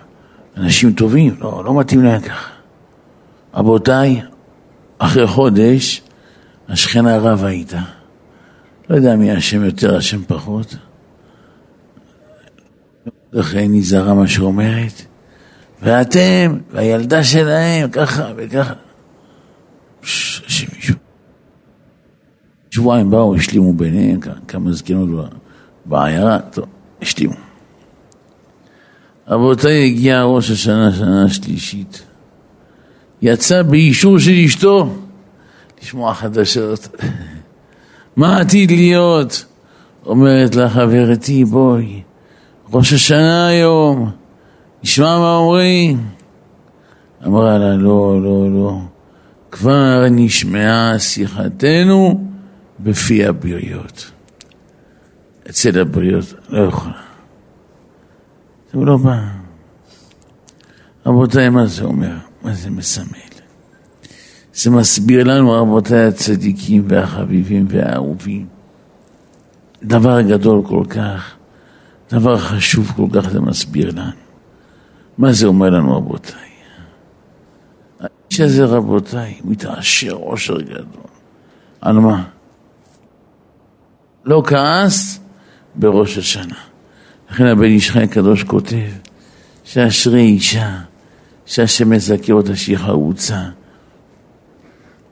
אנשים טובים, לא, לא מתאים להם ככה. רבותיי, אחרי חודש, השכנה רבה איתה. לא יודע מי אשם יותר, אשם פחות. לכן נזהרה מה שאומרת. ואתם, והילדה שלהם, ככה וככה. שמישהו. שבועיים באו, השלימו ביניהם, כמה זקנות בעיירה, טוב, השלימו. רבותיי, הגיע ראש השנה, שנה השלישית. יצא באישור של אשתו לשמוע חדשות. מה עתיד להיות? אומרת לה חברתי, בואי, ראש השנה היום, נשמע מה אומרים. אמרה לה, לא, לא, לא, כבר נשמעה שיחתנו בפי הבריות. אצל הבריות, לא יכולה. זה לא בא. רבותיי, מה זה אומר? מה זה מסמל? זה מסביר לנו, רבותיי הצדיקים והחביבים והאהובים, דבר גדול כל כך, דבר חשוב כל כך זה מסביר לנו. מה זה אומר לנו, רבותיי? האיש הזה, רבותיי, מתעשר עושר גדול. על מה? לא כעס בראש השנה. לכן הבן איש הקדוש כותב שאשרי אישה שהשם מזכה אותה שהיא חרוצה.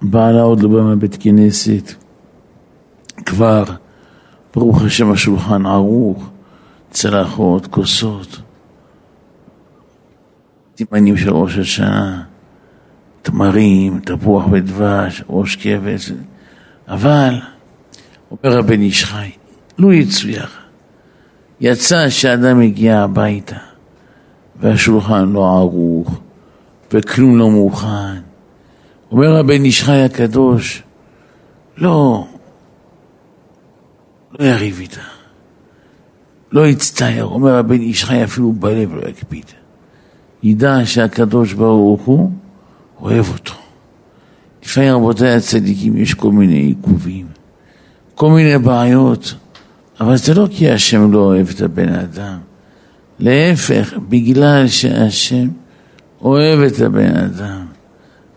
בעלה עוד לא בא מהבית כנסת, כבר, ברוך השם השולחן ערוך, צלחות, כוסות, סימנים של ראש השנה, תמרים, תפוח ודבש, ראש כבש, אבל, אומר הבן איש חי, לו יצויר, יצא שאדם הגיע הביתה והשולחן לא ערוך וכלום לא מוכן. אומר הבן איש חי הקדוש, לא, לא יריב איתה, לא יצטייר. אומר הבן איש חי אפילו בלב לא יקפיד. ידע שהקדוש ברוך הוא אוהב אותו. לפעמים רבותיי הצדיקים יש כל מיני עיכובים, כל מיני בעיות, אבל זה לא כי השם לא אוהב את הבן אדם. להפך, בגלל שהשם אוהב את הבן אדם,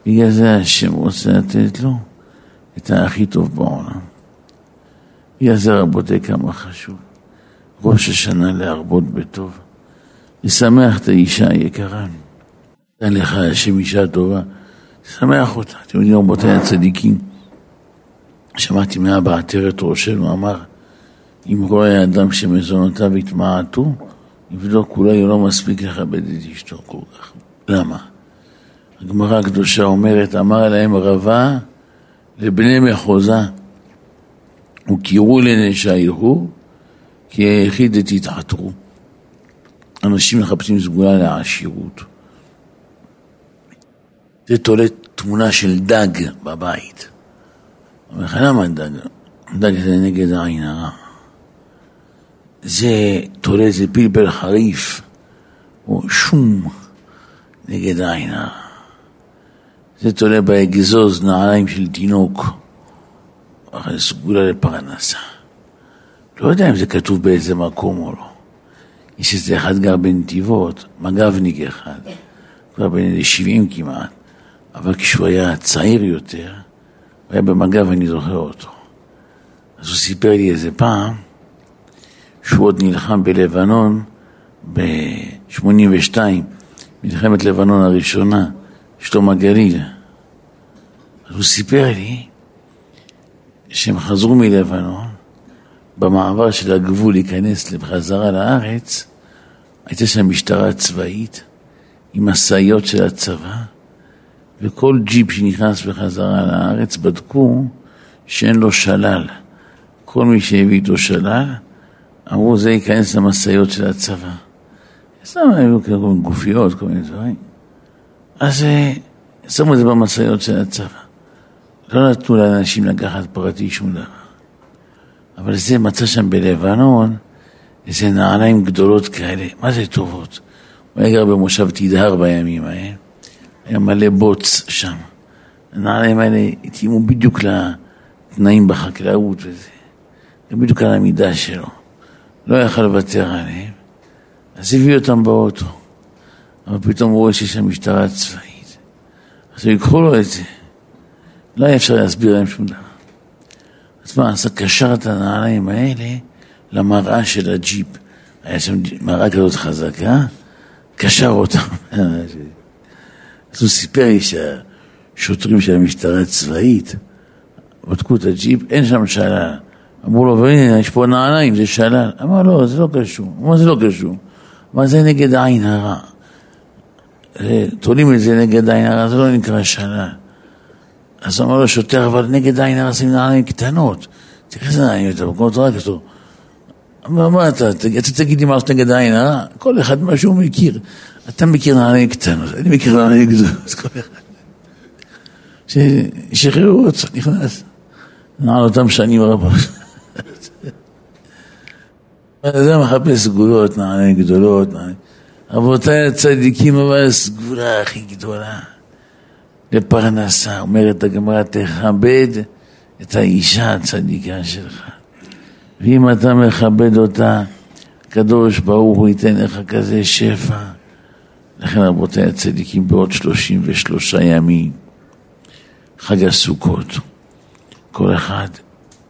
בגלל זה השם רוצה לתת לו את הכי טוב בעולם. בגלל זה רבותי כמה חשוב. ראש השנה להרבות בטוב. לשמח את האישה היקרה. תן לך השם אישה טובה, שמח אותה. אתם יודעים, רבותי הצדיקים, שמעתי מאבא עטרת ראשנו, אמר, אם רואה אדם שמזונותיו התמעטו, יבדוק, אולי הוא לא מספיק לכבד את אשתו כל כך. למה? הגמרא הקדושה אומרת, אמר להם רבה לבני מחוזה, וקראו לנשייכו, כי היחיד תתעטרו. אנשים מחפשים סגולה לעשירות. זה תולה תמונה של דג בבית. אומר לך, למה דג? דג זה נגד העין הרע. זה תולה איזה פלפל חריף, או שום נגד העין הרע. זה תולה באגזוז נעליים של תינוק, אחרי סגולה לפרנסה. לא יודע אם זה כתוב באיזה מקום או לא. יש איזה אחד גר בנתיבות, מג"בניק אחד, כבר בן 70 כמעט, אבל כשהוא היה צעיר יותר, הוא היה במג"ב, אני זוכר אותו. אז הוא סיפר לי איזה פעם, שהוא עוד נלחם בלבנון ב-82, מלחמת לבנון הראשונה, שלום הגליל. אז הוא סיפר לי שהם חזרו מלבנון, במעבר של הגבול להיכנס בחזרה לארץ, הייתה שם משטרה צבאית עם משאיות של הצבא, וכל ג'יפ שנכנס בחזרה לארץ בדקו שאין לו שלל. כל מי שהביא איתו שלל, אמרו זה ייכנס למשאיות של הצבא. סתם היו כל מיני גופיות, כל מיני דברים. אז אה, שמו את זה במשאיות של הצבא. לא נתנו לאנשים לקחת פרטי שום דבר. אבל זה מצא שם בלבנון איזה נעליים גדולות כאלה, מה זה טובות? הוא היה גר במושב תדהר בימים ההם, היה מלא בוץ שם. הנעליים האלה התאימו בדיוק לתנאים בחקלאות וזה, בדיוק על המידה שלו. לא יכל לוותר עליהם, אז הביא אותם באוטו. אבל פתאום הוא רואה שיש שם משטרה צבאית. אז ייקחו לו את זה. לא היה אפשר להסביר להם שום דבר. אז מה, אז קשר את הנעליים האלה למראה של הג'יפ. היה שם מראה כזאת חזקה, קשר אותם. אז הוא סיפר לי שהשוטרים של המשטרה הצבאית בדקו את הג'יפ, אין שם שלל. אמרו לו, והנה, יש פה נעליים, זה שלל. אמר, לא, זה לא קשור. אמר, זה לא קשור. אמר, זה נגד העין הרע. תולים את זה נגד עין הרע, זה לא נקרא שלל. אז אמר לו שוטר, אבל נגד עין הרע שים נעליים קטנות. תראה איזה נעליים יותר, במקומות רק כתוב. אמר, מה אתה, אתה תגיד לי מה זה נגד עין הרע? כל אחד מה שהוא מכיר. אתה מכיר נעליים קטנות, אני מכיר נעליים גדולות, כל אחד. ששחררו אותו, נכנס. נעל אותם שנים רבות. זה מחפש סגולות, נעליים גדולות, נעליים. רבותיי הצדיקים, אבל הסגולה הכי גדולה לפרנסה, אומרת הגמרא, תכבד את האישה הצדיקה שלך. ואם אתה מכבד אותה, הקדוש ברוך הוא ייתן לך כזה שפע. לכן רבותיי הצדיקים, בעוד שלושים ושלושה ימים, חג הסוכות, כל אחד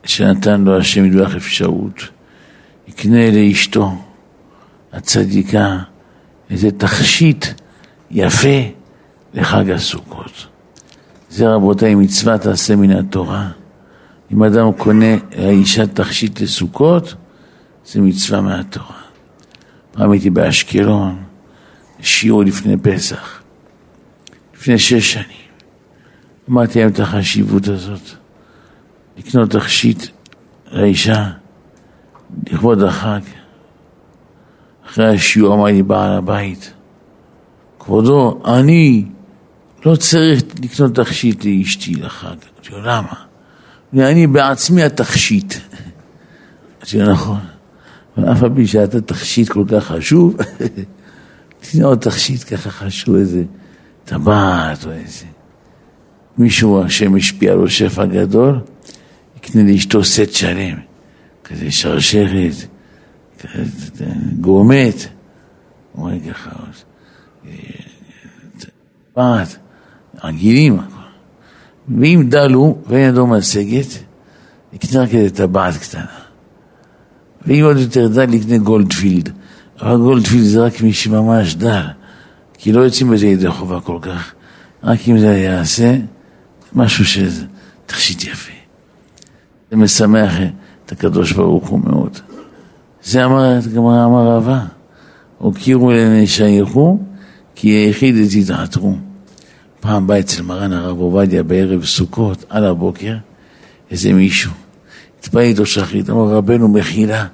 שנתן לו השם ידוח אפשרות, יקנה לאשתו הצדיקה איזה תכשיט יפה לחג הסוכות. זה רבותיי מצוות עשה מן התורה. אם אדם קונה לאישה תכשיט לסוכות, זה מצווה מהתורה. פעם הייתי באשקלון, שיעור לפני פסח, לפני שש שנים. אמרתי להם את החשיבות הזאת, לקנות תכשיט לאישה לכבוד החג. אחרי השיעור אמר לי בעל הבית, כבודו, אני לא צריך לקנות תכשיט לאשתי לחג. אמרתי לו, למה? אני בעצמי התכשיט. לו, נכון. ואף על פי שאתה תכשיט כל כך חשוב, תקנה עוד תכשיט ככה חשוב, איזה טבעת או איזה... מישהו השם השפיע לו שפע גדול, יקנה לאשתו סט שלם, כזה שרשרת, גורמט, אומרים ככה, טבעת, עגילים, ואם דלו ואין ידו משגת, יקנה כזה טבעת קטנה. ואם עוד יותר דל, יקנה גולדפילד. אבל גולדפילד זה רק מי שממש דל, כי לא יוצאים בזה ידי חובה כל כך. רק אם זה יעשה, משהו שזה תכשיט יפה. זה משמח את הקדוש ברוך הוא מאוד. זה אמר, אמר רבה, הוקירו לעיני שייכו, כי היחיד תתעטרו. פעם בא אצל מרן הרב עובדיה בערב סוכות, על הבוקר, איזה מישהו. התפעל איתו שחרית, אמר רבנו מחילה,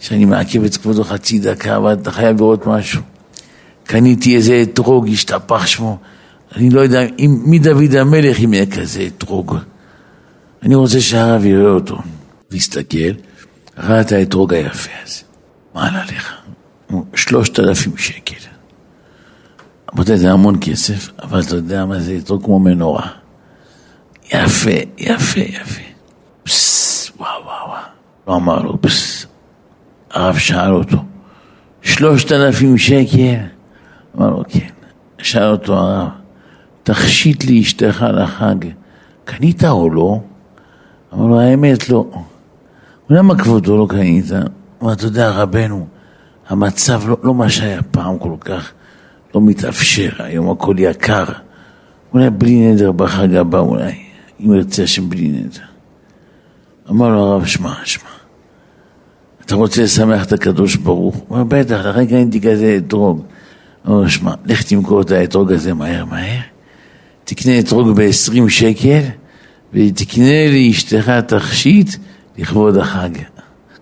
שאני מעכב את כבודו חצי דקה, אבל אתה חייב לראות משהו. קניתי איזה אתרוג, השתפך שמו. אני לא יודע אם, מי דוד המלך אם יהיה כזה אתרוג. אני רוצה שהרב יראה אותו. והסתכל, ראה את האתרוג היפה הזה. מה עלה לך? שלושת אלפים שקל. רבותיי, זה המון כסף, אבל אתה יודע מה זה אתרוג כמו מנורה. יפה, יפה, יפה. פסס, וואו, וואו, וואו. לא אמר לו, פסס. הרב שאל אותו, שלושת אלפים שקל? אמר לו, כן. שאל אותו הרב, תכשיט לאשתך לחג, קנית או לא? אמר לו, האמת לא. למה כבודו לא קנית? אמר, אתה יודע, רבנו, המצב לא, לא מה שהיה פעם כל כך, לא מתאפשר, היום הכל יקר. אולי בלי נדר בחג הבא, אולי, אם ירצה השם בלי נדר. אמר לו הרב, שמע, שמע, אתה רוצה לשמח את הקדוש ברוך? הוא אומר, בטח, לכן קניתי כזה אתרוג. אמר לו, שמע, לך תמכור את האתרוג הזה מהר מהר, תקנה אתרוג ב-20 שקל, ותקנה לאשתך תכשיט לכבוד החג.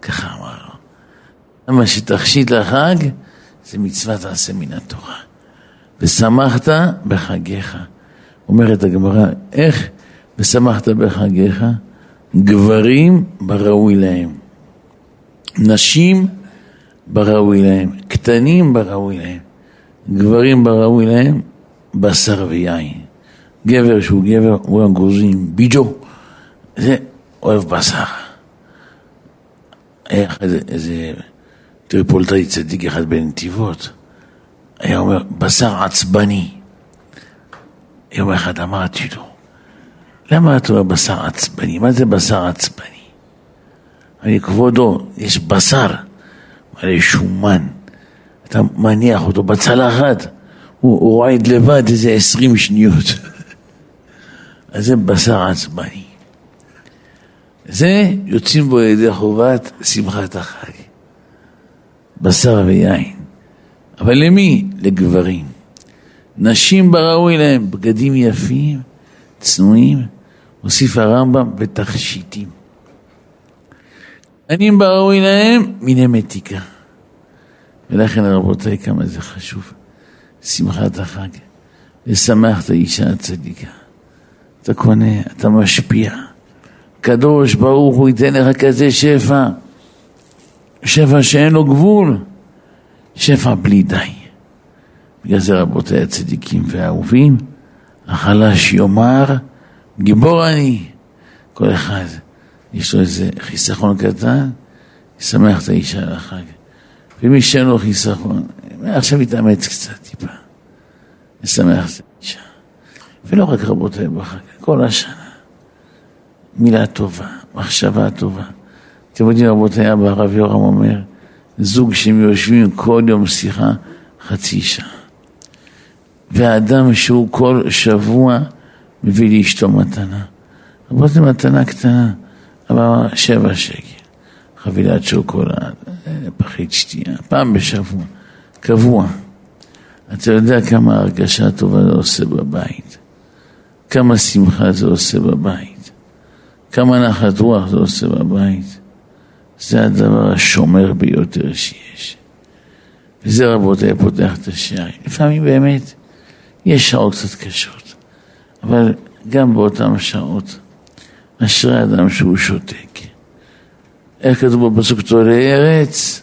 ככה אמר לו. למה שתכשיט לחג זה מצוות עשה מן התורה. ושמחת בחגיך. אומרת הגמרא, איך ושמחת בחגיך? גברים בראוי להם. נשים בראוי להם, קטנים בראוי להם. גברים בראוי להם בשר ויין. גבר שהוא גבר, הוא הגרוזים ביג'ו, זה אוהב בשר. היה איזה טריפולטאי צדיק אחד בנתיבות, היה אומר, בשר עצבני. יום אחד אמרתי לו, למה אתה אומר בשר עצבני? מה זה בשר עצבני? אני כבודו, יש בשר מלא שומן, אתה מניח אותו בצלחת, הוא, רועד לבד איזה עשרים שניות. אז זה בשר עצבני. זה יוצאים בו ידי חובת שמחת החג. בשר ויין. אבל למי? לגברים. נשים בראוי להם בגדים יפים, צנועים, הוסיף הרמב"ם ותכשיטים. עניים בראוי להם מיני מתיקה. ולכן רבותיי, כמה זה חשוב. שמחת החג. לשמח את האישה הצדיקה. אתה קונה, אתה משפיע. קדוש ברוך הוא ייתן לך כזה שפע, שפע שאין לו גבול, שפע בלי די. בגלל זה רבותיי הצדיקים והאהובים, החלש יאמר, גיבור אני. כל אחד יש לו איזה חיסכון קטן, ישמח את האישה על החג. ומי שאין לו חיסכון, עכשיו יתאמץ קצת טיפה, ישמח את האישה. ולא רק רבותיי בחג, כל השנה. מילה טובה, מחשבה טובה. אתם יודעים, רבותיי, אבא הרב יורם אומר, זוג שהם יושבים כל יום שיחה חצי שעה. והאדם שהוא כל שבוע מביא לאשתו מתנה. רבותיי, מתנה קטנה, אבל שבע שקל. חבילת שוקולד, פחית שתייה, פעם בשבוע, קבוע. אתה יודע כמה הרגשה טובה זה עושה בבית, כמה שמחה זה עושה בבית, כמה נחת רוח זה עושה בבית. זה הדבר השומר ביותר שיש. וזה רבותיי פותח את השערים. לפעמים באמת יש שעות קצת קשות, אבל גם באותן שעות אשרי אדם שהוא שותק. איך כתוב בפסוק תורי ארץ?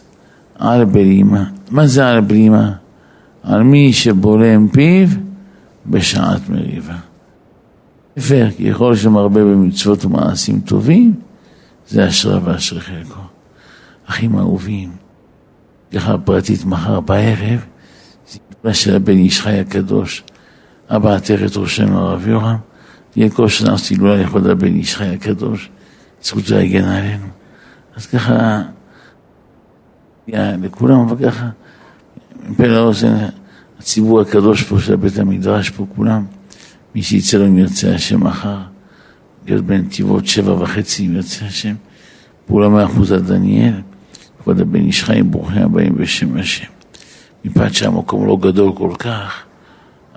על בלימה. מה זה על בלימה? על מי שבולם פיו בשעת מריבה. להפך, ככל שמרבה במצוות ומעשים טובים, זה אשרה ואשרי חלקו. אחים אהובים, ככה פרטית מחר בערב, זה של הבן איש חי הקדוש, אבא עטר את ראשנו הרב יורם, תהיה כל שנה סילולה לכבוד הבן איש חי הקדוש, זה יגן עלינו. אז ככה, לכולם, אבל ככה, מפה לאוזן, הציבור הקדוש פה של בית המדרש פה, כולם, מי שיצא לו אם ירצה השם מחר, להיות בנתיבות שבע וחצי אם ירצה השם, פעולה מאחוז עד דניאל, כבוד הבן איש חיים, ברוכים הבאים בשם השם. מפאת שהמקום לא גדול כל כך,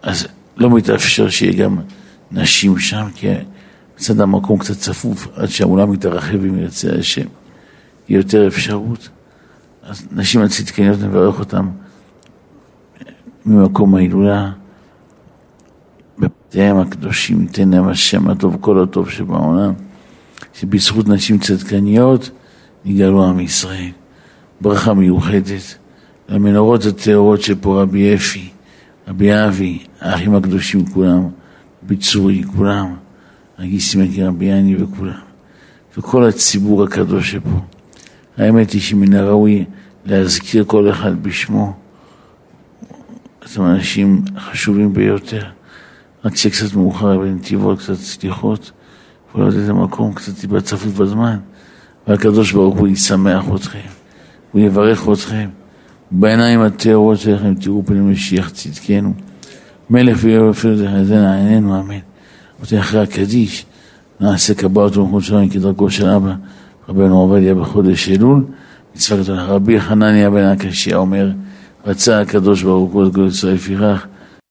אז לא מתאפשר שיהיה גם נשים שם, כי מצד המקום קצת צפוף, עד שהאולם יתרחב אם ירצה השם. יהיה יותר אפשרות. אז נשים הצדקניות נברך אותם ממקום ההילולה. בבתיהם הקדושים ייתן להם השם הטוב, כל הטוב שבעולם, שבזכות נשים צדקניות נגאלו עם ישראל. ברכה מיוחדת למנורות הטהורות שפה רבי אפי, רבי אבי, האחים הקדושים כולם, ביצורי, כולם, הגיסים יקי רבי יני וכולם, וכל הציבור הקדוש שפה. האמת היא שמן הראוי להזכיר כל אחד בשמו. אתם אנשים חשובים ביותר. רק שקצת מאוחר בנתיבות, קצת סליחות, ולא איזה מקום קצת טיפה צפוף בזמן, והקדוש ברוך הוא ישמח אתכם, הוא יברך אתכם. בעיניים הטהורות שלכם תראו פני משיח צדקנו. מלך ויואב אפילו זה נעננו, אמן. אותי אחרי הקדיש, נעשה קבעות ומחוץ שלנו כדרכו של אבא. רבנו עובדיה בחודש אלול, מצווה גדולה. רבי חנניה בן הקשיא אומר, רצה הקדוש ברוך הוא את גדול ישראל לפיכך,